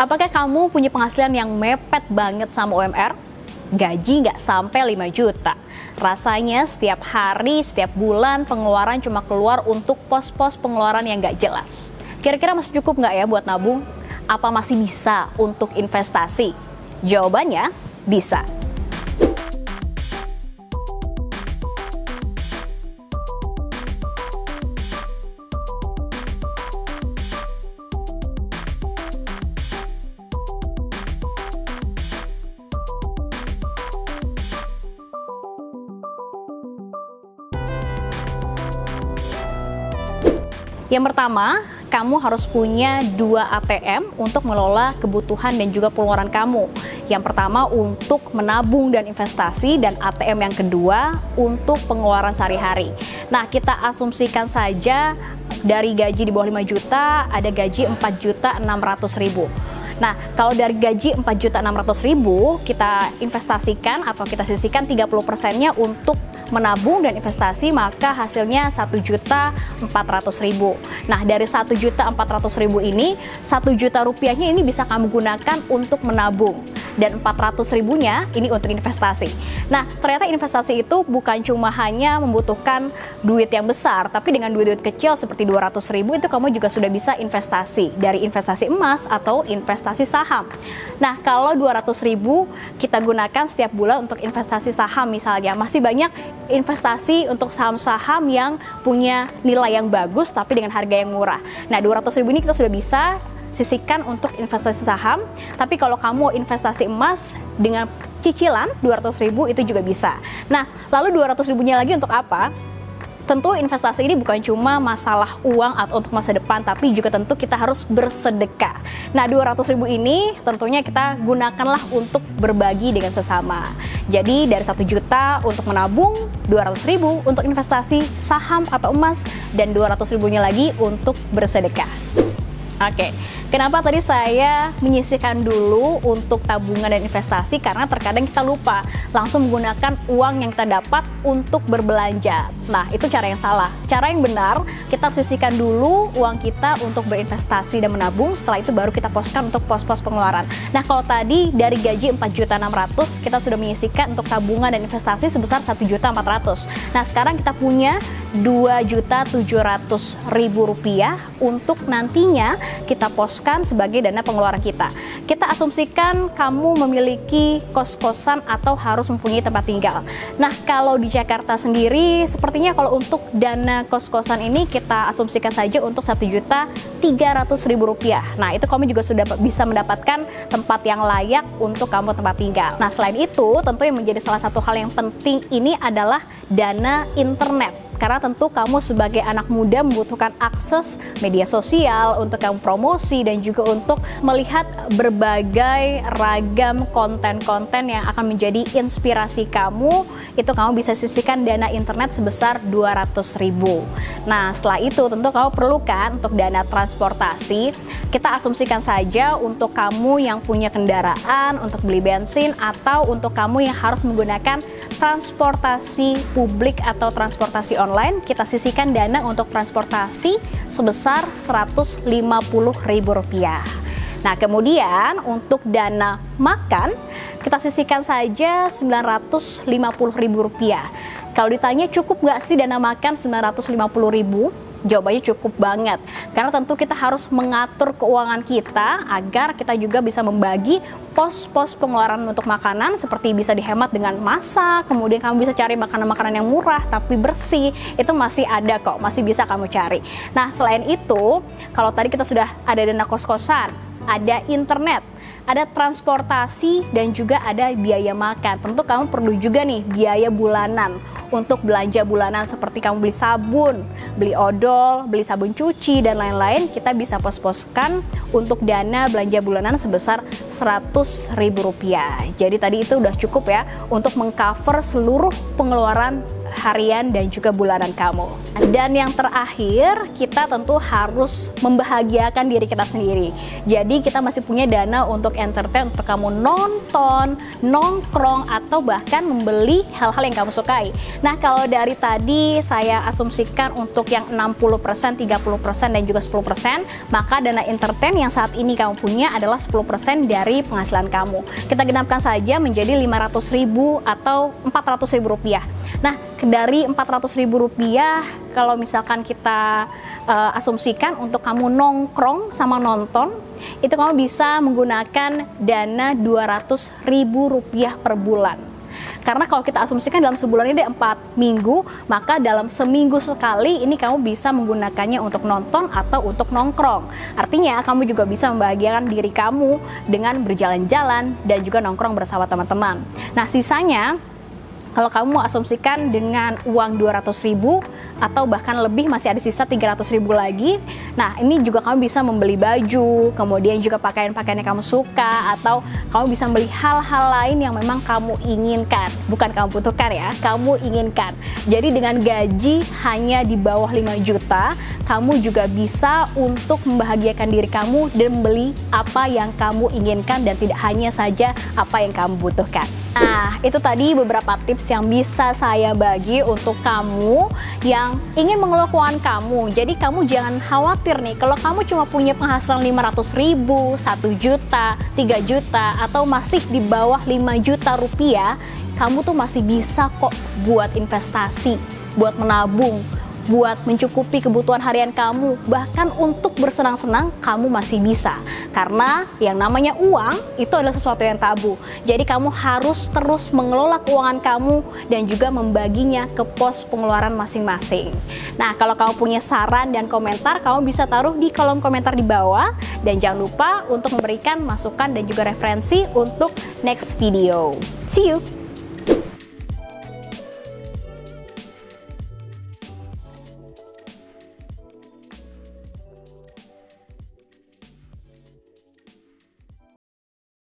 Apakah kamu punya penghasilan yang mepet banget sama UMR? Gaji nggak sampai 5 juta. Rasanya setiap hari, setiap bulan pengeluaran cuma keluar untuk pos-pos pengeluaran yang nggak jelas. Kira-kira masih cukup nggak ya buat nabung? Apa masih bisa untuk investasi? Jawabannya bisa. Yang pertama, kamu harus punya dua ATM untuk mengelola kebutuhan dan juga pengeluaran kamu. Yang pertama untuk menabung dan investasi dan ATM yang kedua untuk pengeluaran sehari-hari. Nah, kita asumsikan saja dari gaji di bawah 5 juta ada gaji 4 juta 600 ribu. Nah, kalau dari gaji 4 juta 600 ribu, kita investasikan atau kita sisihkan 30 persennya untuk menabung dan investasi maka hasilnya satu juta empat ratus ribu. Nah dari satu juta empat ratus ribu ini satu juta rupiahnya ini bisa kamu gunakan untuk menabung dan 400 ribunya ini untuk investasi. Nah, ternyata investasi itu bukan cuma hanya membutuhkan duit yang besar, tapi dengan duit-duit kecil seperti 200 ribu itu kamu juga sudah bisa investasi dari investasi emas atau investasi saham. Nah, kalau 200 ribu kita gunakan setiap bulan untuk investasi saham misalnya, masih banyak investasi untuk saham-saham yang punya nilai yang bagus tapi dengan harga yang murah. Nah, 200 ribu ini kita sudah bisa sisihkan untuk investasi saham. Tapi kalau kamu investasi emas dengan cicilan 200 ribu itu juga bisa. Nah, lalu 200 ribunya lagi untuk apa? Tentu investasi ini bukan cuma masalah uang atau untuk masa depan, tapi juga tentu kita harus bersedekah. Nah, 200 ribu ini tentunya kita gunakanlah untuk berbagi dengan sesama. Jadi dari satu juta untuk menabung, 200 ribu untuk investasi saham atau emas, dan 200 ribunya lagi untuk bersedekah. Oke, kenapa tadi saya menyisihkan dulu untuk tabungan dan investasi karena terkadang kita lupa langsung menggunakan uang yang kita dapat untuk berbelanja. Nah, itu cara yang salah. Cara yang benar, kita sisihkan dulu uang kita untuk berinvestasi dan menabung, setelah itu baru kita poskan untuk pos-pos pengeluaran. Nah, kalau tadi dari gaji 4.600 kita sudah menyisihkan untuk tabungan dan investasi sebesar 1.400. Nah, sekarang kita punya 2.700.000 rupiah untuk nantinya kita poskan sebagai dana pengeluaran kita. Kita asumsikan kamu memiliki kos-kosan atau harus mempunyai tempat tinggal. Nah, kalau di Jakarta sendiri, sepertinya kalau untuk dana kos-kosan ini kita asumsikan saja untuk satu juta tiga ratus ribu rupiah. Nah, itu kamu juga sudah bisa mendapatkan tempat yang layak untuk kamu tempat tinggal. Nah, selain itu, tentu yang menjadi salah satu hal yang penting ini adalah dana internet karena tentu kamu sebagai anak muda membutuhkan akses media sosial untuk kamu promosi dan juga untuk melihat berbagai ragam konten-konten yang akan menjadi inspirasi kamu. Itu kamu bisa sisihkan dana internet sebesar 200 ribu. Nah setelah itu tentu kamu perlukan untuk dana transportasi. Kita asumsikan saja untuk kamu yang punya kendaraan untuk beli bensin atau untuk kamu yang harus menggunakan transportasi publik atau transportasi online kita sisihkan dana untuk transportasi sebesar Rp150.000. Nah, kemudian untuk dana makan, kita sisihkan saja Rp950.000. Kalau ditanya cukup nggak sih dana makan Rp950.000? Jawabannya cukup banget. Karena tentu kita harus mengatur keuangan kita agar kita juga bisa membagi pos-pos pengeluaran untuk makanan seperti bisa dihemat dengan masak, kemudian kamu bisa cari makanan-makanan yang murah tapi bersih, itu masih ada kok, masih bisa kamu cari. Nah, selain itu, kalau tadi kita sudah ada dana kos-kosan, ada internet, ada transportasi dan juga ada biaya makan. Tentu kamu perlu juga nih biaya bulanan untuk belanja bulanan seperti kamu beli sabun, beli odol, beli sabun cuci dan lain-lain, kita bisa pos-poskan untuk dana belanja bulanan sebesar 100 ribu rupiah. Jadi tadi itu udah cukup ya untuk mengcover seluruh pengeluaran harian dan juga bulanan kamu. Dan yang terakhir, kita tentu harus membahagiakan diri kita sendiri. Jadi kita masih punya dana untuk entertain untuk kamu nonton, nongkrong atau bahkan membeli hal-hal yang kamu sukai. Nah, kalau dari tadi saya asumsikan untuk yang 60%, 30% dan juga 10%, maka dana entertain yang saat ini kamu punya adalah 10% dari penghasilan kamu. Kita genapkan saja menjadi 500 ribu atau 400 ribu rupiah. Nah, dari 400 ribu rupiah, kalau misalkan kita uh, asumsikan untuk kamu nongkrong sama nonton, itu kamu bisa menggunakan dana 200 ribu rupiah per bulan. Karena kalau kita asumsikan dalam sebulan ini ada 4 minggu, maka dalam seminggu sekali ini kamu bisa menggunakannya untuk nonton atau untuk nongkrong. Artinya kamu juga bisa membahagiakan diri kamu dengan berjalan-jalan dan juga nongkrong bersama teman-teman. Nah, sisanya kalau kamu asumsikan dengan uang 200 ribu atau bahkan lebih masih ada sisa 300 ribu lagi, nah ini juga kamu bisa membeli baju, kemudian juga pakaian-pakaian yang kamu suka, atau kamu bisa membeli hal-hal lain yang memang kamu inginkan, bukan kamu butuhkan ya, kamu inginkan. Jadi dengan gaji hanya di bawah 5 juta, kamu juga bisa untuk membahagiakan diri kamu dan membeli apa yang kamu inginkan dan tidak hanya saja apa yang kamu butuhkan. Nah, itu tadi beberapa tips yang bisa saya bagi untuk kamu yang ingin mengelola kamu. Jadi kamu jangan khawatir nih kalau kamu cuma punya penghasilan 500 ribu, 1 juta, 3 juta, atau masih di bawah 5 juta rupiah, kamu tuh masih bisa kok buat investasi, buat menabung, buat mencukupi kebutuhan harian kamu, bahkan untuk bersenang-senang kamu masih bisa. Karena yang namanya uang itu adalah sesuatu yang tabu. Jadi kamu harus terus mengelola keuangan kamu dan juga membaginya ke pos pengeluaran masing-masing. Nah, kalau kamu punya saran dan komentar, kamu bisa taruh di kolom komentar di bawah dan jangan lupa untuk memberikan masukan dan juga referensi untuk next video. See you.